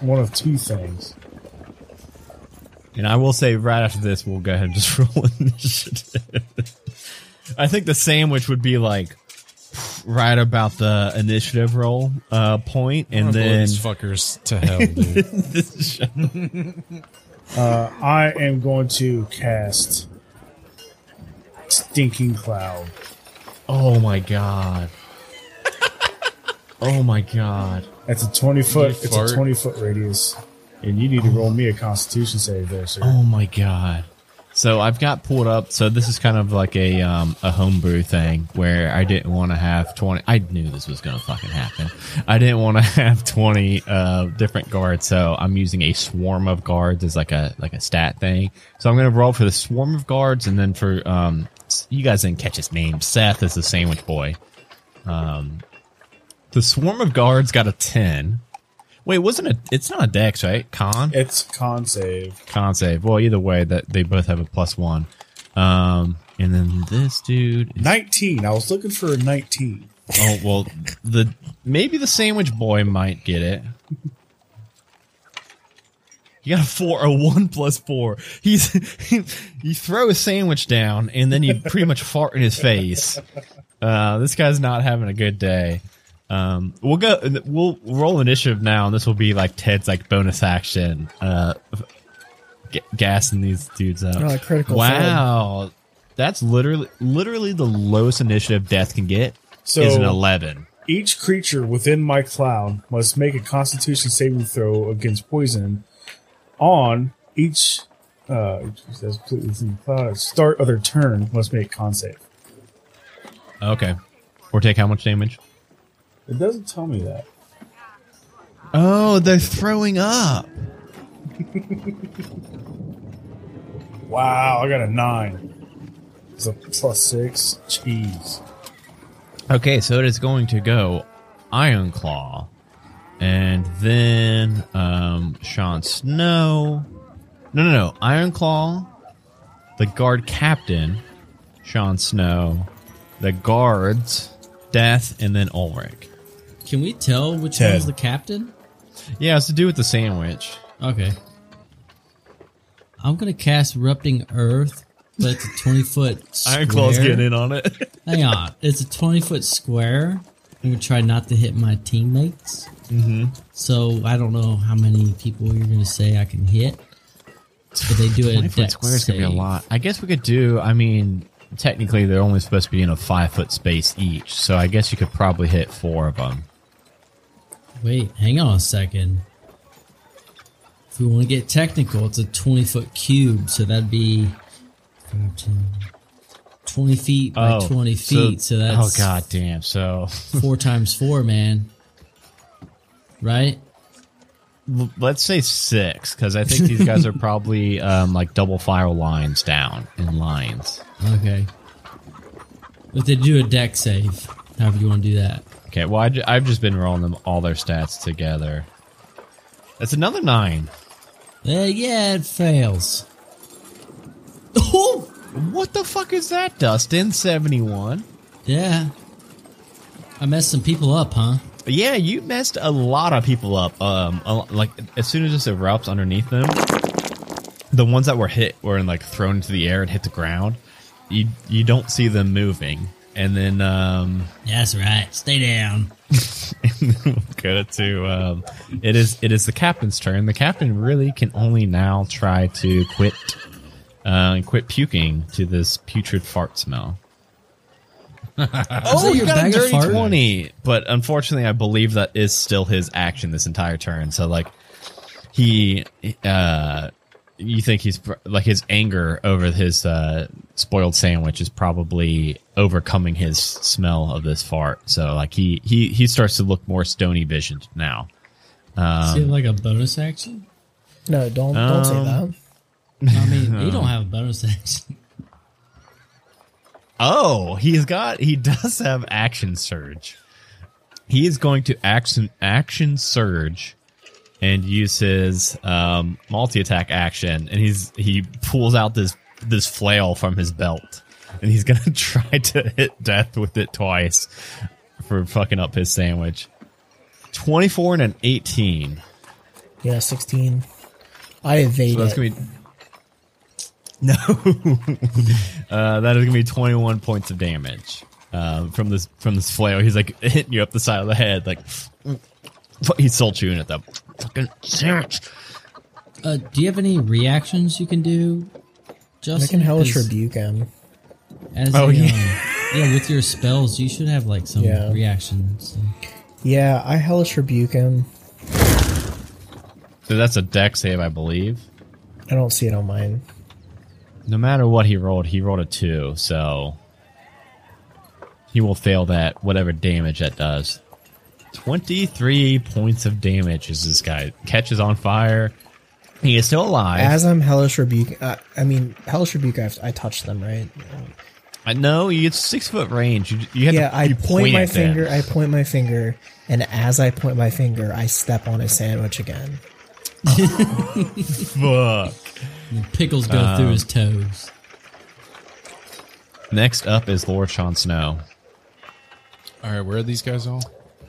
One of two things. And I will say right after this, we'll go ahead and just roll initiative. I think the sandwich would be like right about the initiative roll uh, point, I'm and gonna blow then these fuckers to hell, dude. Uh, I am going to cast Stinking Cloud. oh my god, oh my god, That's a 20 foot. It's fart. a 20 foot radius. And you need to roll me a constitution save there, sir. oh my god. So I've got pulled up. So this is kind of like a um, a homebrew thing where I didn't want to have twenty. I knew this was gonna fucking happen. I didn't want to have twenty uh, different guards, so I'm using a swarm of guards as like a like a stat thing. So I'm gonna roll for the swarm of guards, and then for um, you guys didn't catch his name. Seth is the sandwich boy. Um, the swarm of guards got a ten. Wait, wasn't it? It's not a dex, right? Con. It's con save. Con save. Well, either way, that they both have a plus one. Um, and then this dude. Is, 19. I was looking for a 19. oh well, the maybe the sandwich boy might get it. You got a four, a one plus four. He's you throw a sandwich down and then you pretty much fart in his face. Uh, this guy's not having a good day. Um, we'll go. We'll roll initiative now, and this will be like Ted's like bonus action. Uh, g- gassing these dudes up. Oh, critical wow, that's literally literally the lowest initiative death can get So is an eleven. each creature within my cloud must make a constitution saving throw against poison on each uh that's completely within the cloud. Start of their turn must make con save. Okay, or take how much damage? It doesn't tell me that. Oh, they're throwing up. Wow, I got a nine. It's a plus six. Jeez. Okay, so it is going to go Iron Claw, and then um, Jon Snow. No, no, no. Iron Claw, the guard captain, Jon Snow, the guards, Death, and then Ulrich. Can we tell which Ted. one's the captain? Yeah, it's to do with the sandwich. Okay. I'm gonna cast Erupting Earth, but it's a 20 foot square. Iron Claw's getting in on it. Hang on. It's a 20 foot square. I'm gonna try not to hit my teammates. Mm-hmm. So I don't know how many people you're gonna say I can hit. But they do it. 20 foot square is gonna be a lot. I guess we could do. I mean, technically they're only supposed to be in a five foot space each, so I guess you could probably hit four of them. Wait, hang on a second. If we want to get technical, it's a 20 foot cube, so that'd be 14, 20 feet by 20 feet. So, that's oh god damn. So four times four, man. Right? let's say six because I think these guys are probably um, like double file lines down in lines. Okay. But they do a dex save, however you want to do that. Okay, well i I've just been rolling them all their stats together. That's another nine. Uh, yeah, it fails. Oh! What the fuck is that, Dustin? Seventy one. Yeah. I messed some people up, huh? Yeah, you messed a lot of people up. Um, like as soon as this erupts underneath them, the ones that were hit were like thrown into the air and hit the ground. You you don't see them moving, and then um, That's right. Stay down. go to um, it is it is the captain's turn. The captain really can only now try to quit uh, quit puking to this putrid fart smell. Oh, your bag of fart? 20. But unfortunately, I believe that is still his action this entire turn. So, like, he, uh, you think he's like his anger over his uh, spoiled sandwich is probably overcoming his smell of this fart. So, like, he he he starts to look more stony visioned now. Does he have like a bonus action? No, don't don't say Um, that. I mean, he don't have a bonus action. Oh, he's got he does have action surge. He is going to action action surge and use his um, multi attack action, and he's he pulls out this this flail from his belt, and he's gonna try to hit death with it twice for fucking up his sandwich. Twenty four and an eighteen. Yeah, sixteen. I evade So that's gonna be no. uh, that is gonna be twenty one points of damage um, from this from this flail. He's like hitting you up the side of the head, like he's still chewing at the fucking sandwich. Uh, do you have any reactions you can do, Justin? I can hellish 'Cause rebuke him. As Oh, a, yeah. um, yeah, with your spells, you should have like some Yeah. reactions. Yeah, I hellish rebuke him. So that's a dex save, I believe. I don't see it on mine. No matter what he rolled, he rolled a two, so he will fail that whatever damage that does. Twenty three points of damage as this guy catches on fire. He is still alive. As I'm hellish rebuke, uh, I mean hellish rebuke. I, I touch them, right? I know you get six foot range. You, you have Yeah, to, I point my finger. I point my finger, and as I point my finger, I step on his sandwich again. Fuck. And pickles go through his toes. Next up is Lord Jon Snow. All right, where are these guys all?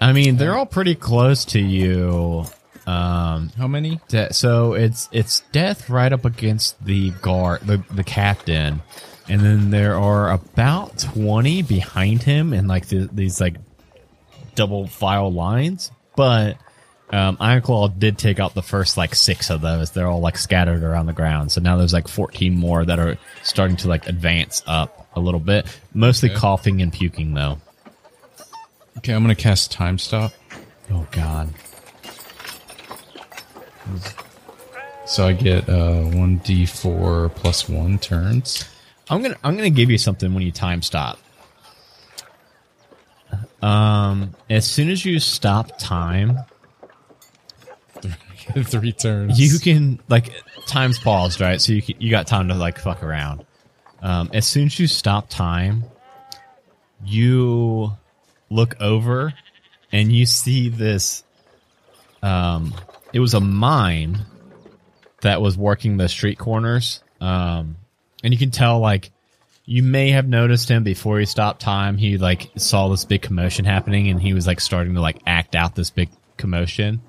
I mean, they're all pretty close to you. Um, How many? de- so it's it's death right up against the guard, the the captain, and then there are about twenty behind him in like the, these like double file lines. But um, Ironclaw did take out the first like six of those. They're all like scattered around the ground. So now there's like fourteen more that are starting to like advance up a little bit, mostly coughing and puking though. Okay, I'm gonna cast time stop. Oh God. So I get uh, one d4 plus one turns. I'm gonna I'm gonna give you something when you time stop. Um, as soon as you stop time, Three turns. you can like time's paused, right? So you can, you got time to like fuck around. Um, as soon as you stop time, you look over and you see this. Um, it was a mime that was working the street corners. Um, and you can tell like you may have noticed him before he stopped time. He like saw this big commotion happening and he was like starting to like act out this big commotion.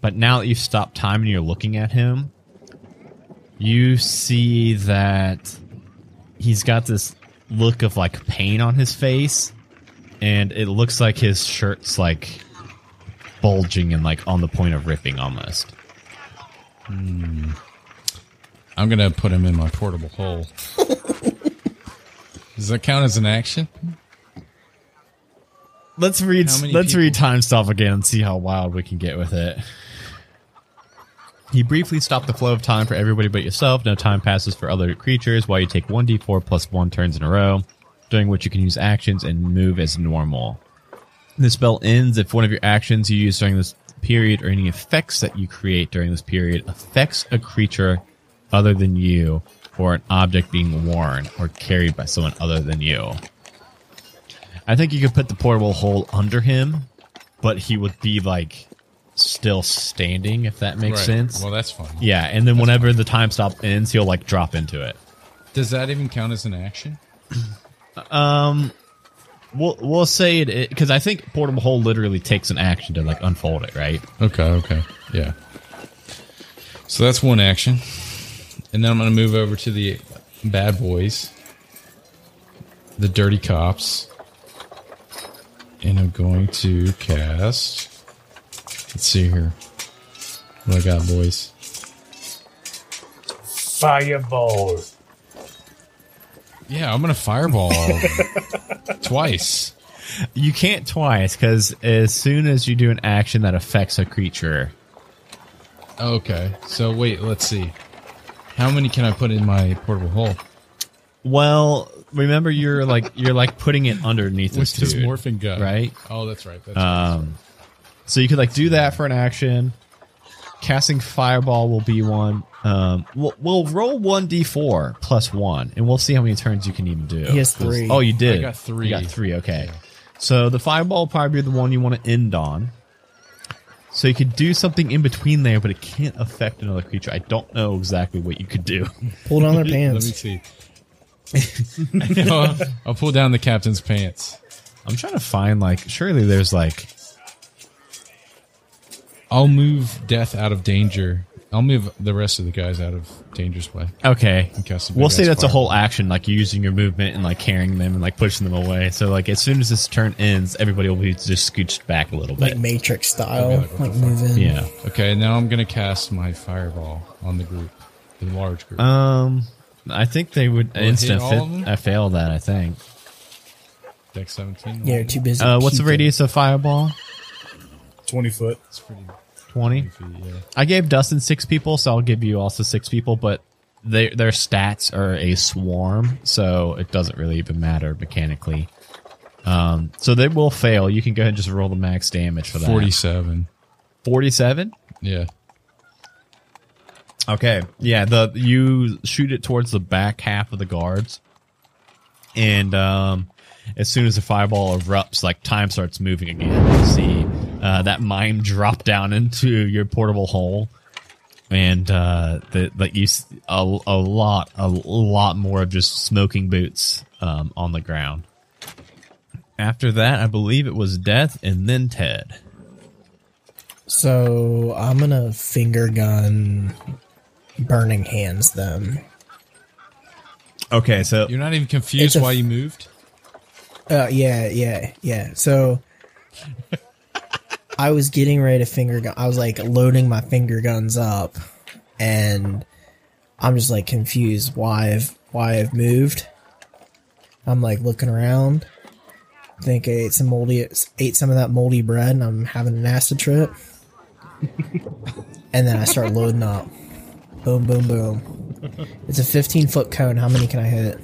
But now that you've stopped time and you're looking at him, you see that he's got this look of like pain on his face and it looks like his shirt's like bulging and like on the point of ripping almost. Hmm. I'm gonna put him in my portable hole. Does that count as an action? Let's read let's read time stop again and see how wild we can get with it. You briefly stop the flow of time for everybody but yourself. No time passes for other creatures while you take 1d4 plus 1 turns in a row, during which you can use actions and move as normal. The spell ends if one of your actions you use during this period or any effects that you create during this period affects a creature other than you or an object being worn or carried by someone other than you. I think you could put the portable hole under him, but he would be like still standing, if that makes Right. sense. Well, that's fine. yeah, and then whenever the time stop ends, he'll like drop into it. Does that even count as an action? Um, we'll we'll say it because I think portable hole literally takes an action to like unfold it, right? Okay, okay. Yeah. So that's one action. And then I'm going to move over to the bad boys, the dirty cops. And I'm going to cast. Let's see here. What I got, boys? Fireball. Yeah, I'm going to fireball twice. You can't twice because as soon as you do an action that affects a creature, Okay. So wait, let's see. How many can I put in my portable hole? well, remember you're like you're like putting it underneath With this dude, morphing gun. right? Oh, that's right. That's Um, so you could like do that for an action. Casting fireball will be one. Um, we'll, we'll roll one d4 plus one, and we'll see how many turns you can even do. He has three. Oh, you did. I got three. You got three. Okay. So the fireball will probably be the one you want to end on. So you could do something in between there, but it can't affect another creature. I don't know exactly what you could do. Pull down their pants. Let me see. I'll, I'll pull down the captain's pants. I'm trying to find like surely there's like I'll move death out of danger. I'll move the rest of the guys out of danger's way. Okay. And cast We'll say ass that's a whole action, like using your movement and like carrying them and like pushing them away. So like as soon as this turn ends, everybody will be just scooched back a little Like bit. Matrix style. Like, what Like move in. Yeah. Okay, now I'm gonna cast my fireball on the group, the large group. Um, I think they would Will it instant all fit. of them? I failed that. I think. Dex 17. Yeah, you're too busy. Uh, what's the puking. radius of fireball? 20 foot. It's pretty Twenty. feet, yeah. I gave Dustin six people, so I'll give you also six people. But they, their stats are a swarm, so it doesn't really even matter mechanically. Um, so they will fail. You can go ahead and just roll the max damage for that. 47. Forty-seven. Yeah. Okay. Yeah, the you shoot it towards the back half of the guards. And um as soon as the fireball erupts, like time starts moving again. You see uh, that mime drop down into your portable hole. and uh, the like you s- a, a lot a lot more of just smoking boots um, on the ground. After that, I believe it was Death and then Ted. So I'm gonna finger gun burning hands them. Okay, so You're not even confused why you moved? Uh, yeah, yeah, yeah. So I was getting ready to finger gun. I was like loading my finger guns up, and I'm just like confused why I've why I've moved. I'm like looking around. I Think I ate some moldy ate some of that moldy bread, and I'm having an acid trip. and then I start loading up. Boom, boom, boom. It's a 15 foot cone. How many can I hit?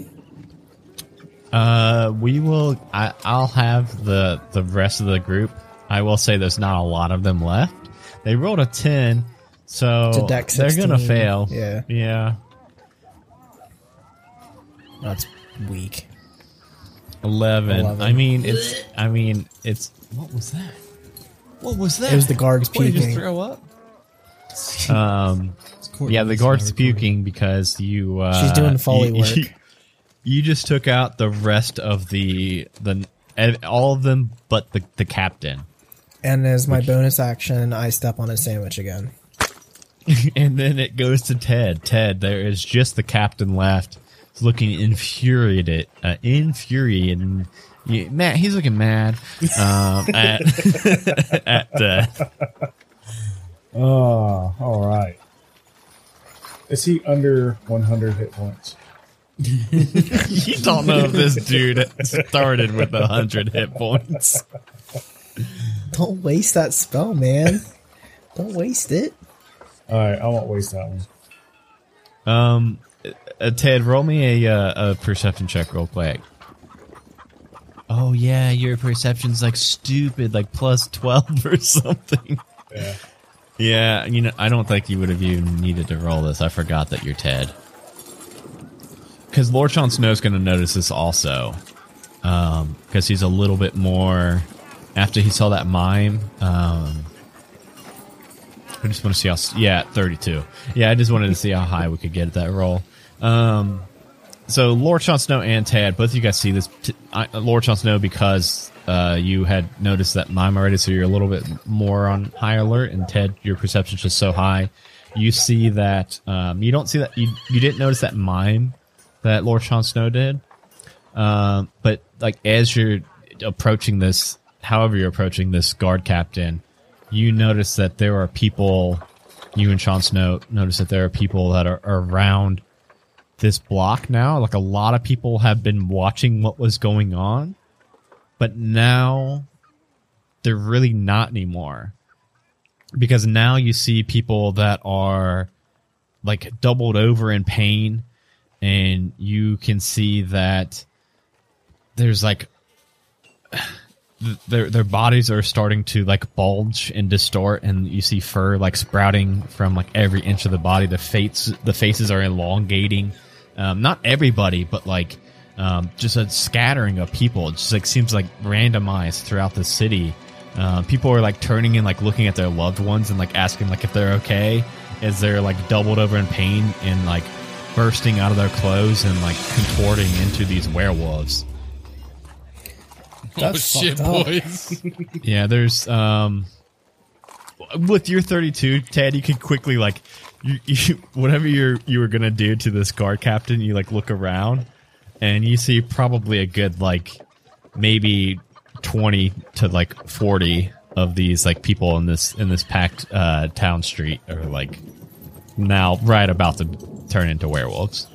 Uh, we will. I, I'll have the the rest of the group. I will say there's not a lot of them left. They rolled a ten, so a they're gonna fail. yeah. yeah. That's weak. 11. 11. I mean, it's. I mean, it's. What was that? What was that? It was the guards What, did you just puking. throw up? Um. Yeah, the guard's puking because you. Uh, She's doing Foley you, work. You, you just took out the rest of the the all of them, but the the captain. And as my bonus action, I step on a sandwich again. and then it goes to Ted. Ted, there is just the captain left. He's looking infuriated, uh, infuriated. Yeah, Matt, he's looking mad um, at at uh, Oh, all right. Is he under 100 hit points? you don't know if this dude started with a hundred hit points. Don't waste that spell, man. Don't waste it. All right, I won't waste that one. Um, uh, Ted, roll me a uh, a perception check real quick. Oh yeah, your perception's like stupid, like plus twelve or something. Yeah. Yeah, you know, I don't think you would have even needed to roll this. I forgot that you're Ted. Because Lord Jon Snow's going to notice this also. Because he's a little bit more. After he saw that mime. Um, I just want to see how. Yeah, 32. Yeah, I just wanted to see how high we could get at that roll. Um, so Lord Jon Snow and Tad, both of you guys see this. T- I, Lord Jon Snow because uh, you had noticed that mime already, so you're a little bit more on high alert. And Ted, your perception's just so high. You see that um, you don't see that you you didn't notice that mime that Lord Jon Snow did. Um, but like as you're approaching this, however you're approaching this guard captain, you notice that there are people. You and Jon Snow notice that there are people that are around this block now. Like a lot of people have been watching what was going on, but now they're really not anymore. Because now you see people that are like doubled over in pain, and you can see that there's like their their bodies are starting to like bulge and distort and you see fur like sprouting from like every inch of the body. The faces the faces are elongating. Um, not everybody but like um, just a scattering of people. It just like seems like randomized throughout the city. Uh, people are like turning and like looking at their loved ones and like asking like if they're okay as they're like doubled over in pain and like bursting out of their clothes and like contorting into these werewolves oh That's shit, up. boys! yeah, there's um with your 32, Ted, you could quickly like you, you whatever you're you were gonna do to this guard captain, you like look around and you see probably a good like maybe 20 to like 40 of these like people in this in this packed uh town street are like now right about to turn into werewolves.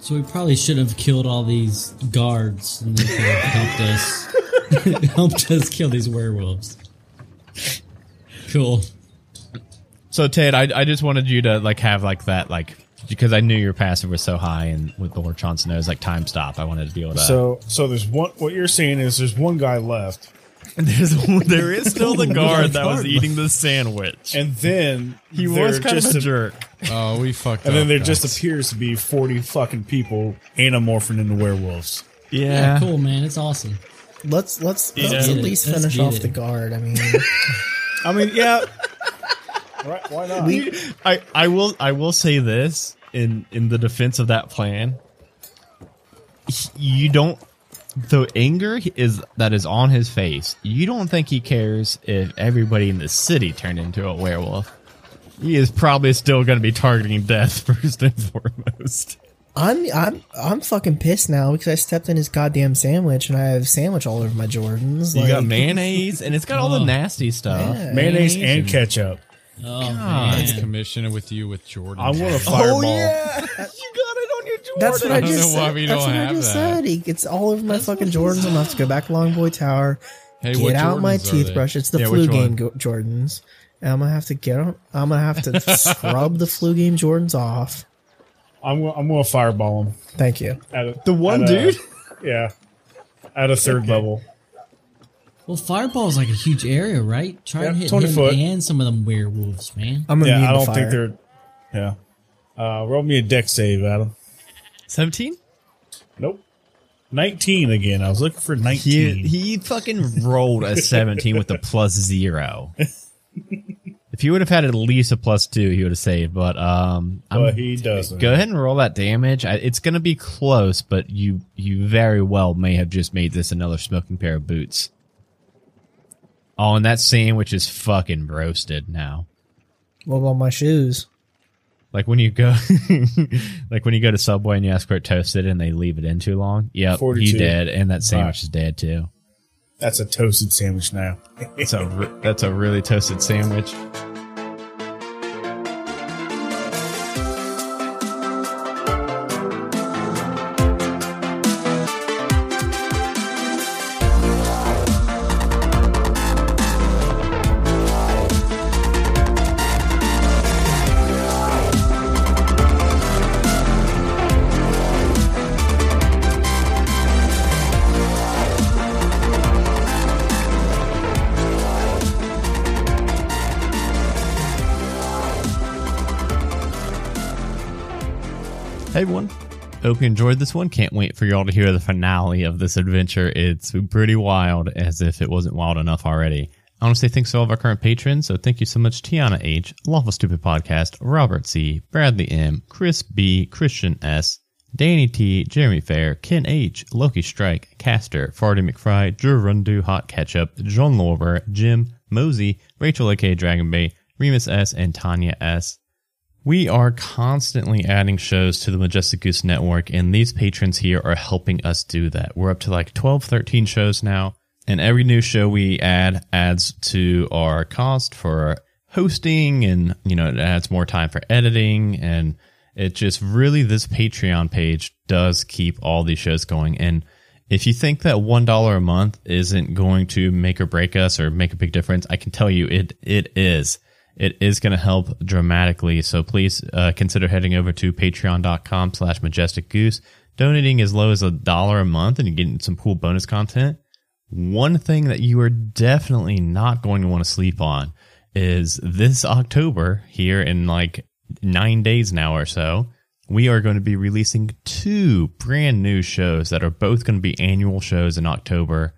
So we probably should have killed all these guards and they could have helped us helped us kill these werewolves. Cool. So Ted, I, I just wanted you to like have like that like because I knew your passive was so high and with the Lord Jon Snow's like time stop. I wanted to be able to. So, so there's one. What you're saying is there's one guy left, And there's there is still the guard that was eating the sandwich. and then He was kind just of a a- jerk. Oh, we fucked And up. then there guys. just appears to be 40 fucking people anamorphing into werewolves. Yeah, Yeah. cool, man. It's awesome. Let's let's Yeah. let's at least Let's finish off it. the guard. I mean, I mean, yeah. Right? Why not? I, I will I will say this in in the defense of that plan. You don't the anger is that is on his face. You don't think he cares if everybody in the city turned into a werewolf. He is probably still going to be targeting death first and foremost. I'm I'm I'm fucking pissed now because I stepped in his goddamn sandwich and I have sandwich all over my Jordans. You like, got mayonnaise and it's got all the nasty stuff. Yeah. Mayonnaise and ketchup. Oh, It's man. commissioner with you with Jordan. I want a fireball. Oh, yeah. you got it on your Jordan. That's what I I don't just know why said. we That's don't what I just that. said. He gets all over my fucking Jordans. I'm gonna have to go back to Long Boy Tower, Hey, what get out my Jordans are they? toothbrush. It's the Yeah, flu game go- Jordans. And I'm gonna have to get on. I'm gonna have to scrub the flu game Jordans off. I'm gonna- I'm gonna fireball him. Thank you. At a, The one at a- dude? yeah. At a third level. Well, Fireball is like a huge area, right? Try Yeah, and hit 20 him foot. and some of them werewolves, man. I'm gonna Yeah, I don't fire. think they're. Yeah. Uh, roll me a dex save, Adam. 17? Nope. 19 again. I was looking for 19. He, he fucking rolled a 17 with a plus zero. If he would have had at least a plus two, he would have saved. But um, I'm, he doesn't. go ahead and roll that damage. I, it's going to be close, but you you very well may have just made this another smoking pair of boots. Oh, and that sandwich is fucking roasted now. What about my shoes? Like when you go, like when you go to Subway and you ask for it toasted and they leave it in too long. Yep, he did, and that sandwich Right. is dead too. That's a toasted sandwich now. It's a that's a really toasted sandwich. Hope you enjoyed this one. Can't wait for y'all to hear the finale of this adventure. It's pretty wild, as if it wasn't wild enough already. I want to say thanks to all of our current patrons. So thank you so much, Tiana H, Lawful Stupid Podcast, Robert C, Bradley M, Chris B, Christian S, Danny T, Jeremy Fair, Ken H, Loki Strike, Caster, Farty McFry, Drew Rundu, Hot Ketchup, John Lorber, Jim, Mosey, Rachel AK Dragon Bay, Remus S, and Tanya S. We are constantly adding shows to the Majestic Goose Network, and these patrons here are helping us do that. We're up to like 12, 13 shows now, and every new show we add adds to our cost for hosting, and you know, it adds more time for editing, and it just really, this Patreon page does keep all these shows going. And if you think that $1 a month isn't going to make or break us or make a big difference, I can tell you it, it is it is going to help dramatically. So please uh, consider heading over to patreon.com slash majestic goose, donating as low as a dollar a month and you're getting some cool bonus content. One thing that you are definitely not going to want to sleep on is this October here in like nine days now or so, we are going to be releasing two brand new shows that are both going to be annual shows in October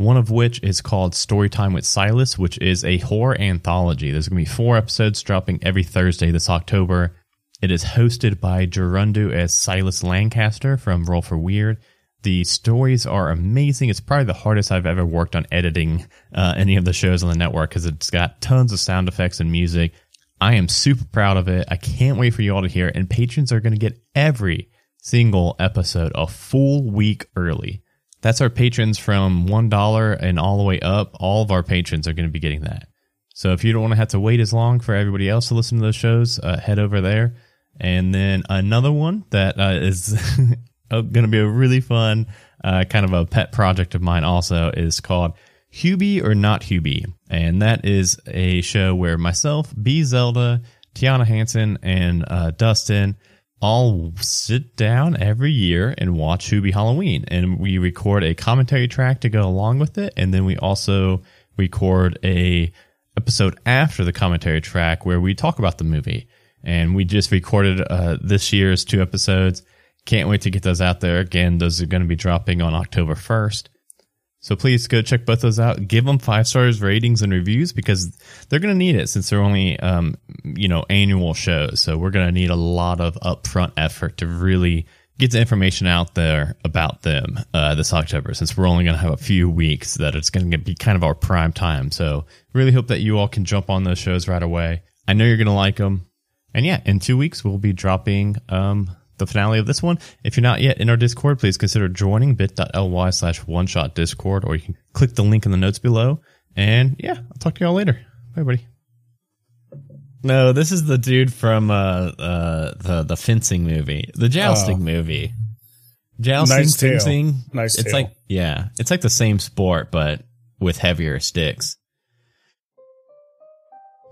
one of which is called Storytime with Silas, which is a horror anthology. There's going to be four episodes dropping every Thursday this October. It is hosted by Gerundu as Silas Lancaster from Roll for Weird. The stories are amazing. It's probably the hardest I've ever worked on editing uh, any of the shows on the network because it's got tons of sound effects and music. I am super proud of it. I can't wait for you all to hear it. And patrons are going to get every single episode a full week early. That's our patrons from $1 and all the way up. All of our patrons are going to be getting that. So if you don't want to have to wait as long for everybody else to listen to those shows, uh, head over there. And then another one that uh, is going to be a really fun, uh, kind of a pet project of mine also is called Hubie or Not Hubie. And that is a show where myself, B Zelda, Tiana Hansen, and uh, Dustin all sit down every year and watch Hubie Halloween. And we record a commentary track to go along with it. And then we also record a episode after the commentary track where we talk about the movie. And we just recorded uh, this year's two episodes. Can't wait to get those out there. Again, those are going to be dropping on October 1st. So please go check both those out. Give them five stars ratings and reviews because they're going to need it since they're only, um, you know, annual shows. So we're going to need a lot of upfront effort to really get the information out there about them uh, this October since we're only going to have a few weeks that it's going to be kind of our prime time. So really hope that you all can jump on those shows right away. I know you're going to like them. And yeah, in two weeks, we'll be dropping um, the finale of this one. If you're not yet in our Discord, please consider joining bit.ly slash one shot Discord, or you can click the link in the notes below. And yeah, I'll talk to y'all later. Bye, buddy. No, this is the dude from uh, uh, the the fencing movie, the jousting Oh. movie. Jousting, Knight's Tale. fencing. Nice It's Tale. like yeah, it's like the same sport but with heavier sticks.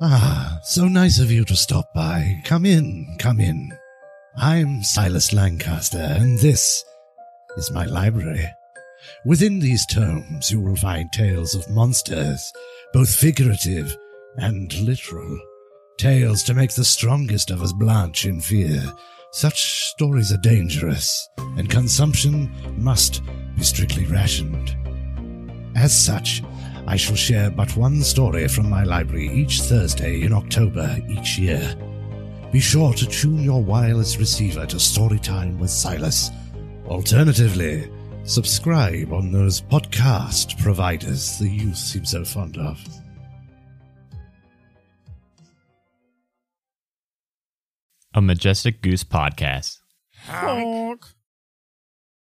Ah, so nice of you to stop by. Come in, come in. I'm Silas Lancaster, and this is my library. Within these tomes, you will find tales of monsters, both figurative and literal. Tales to make the strongest of us blanch in fear. Such stories are dangerous, and consumption must be strictly rationed. As such, I shall share but one story from my library each Thursday in October each year. Be sure to tune your wireless receiver to Storytime with Silas. Alternatively, subscribe on those podcast providers the youth seem so fond of. A Majestic Goose podcast. Honk.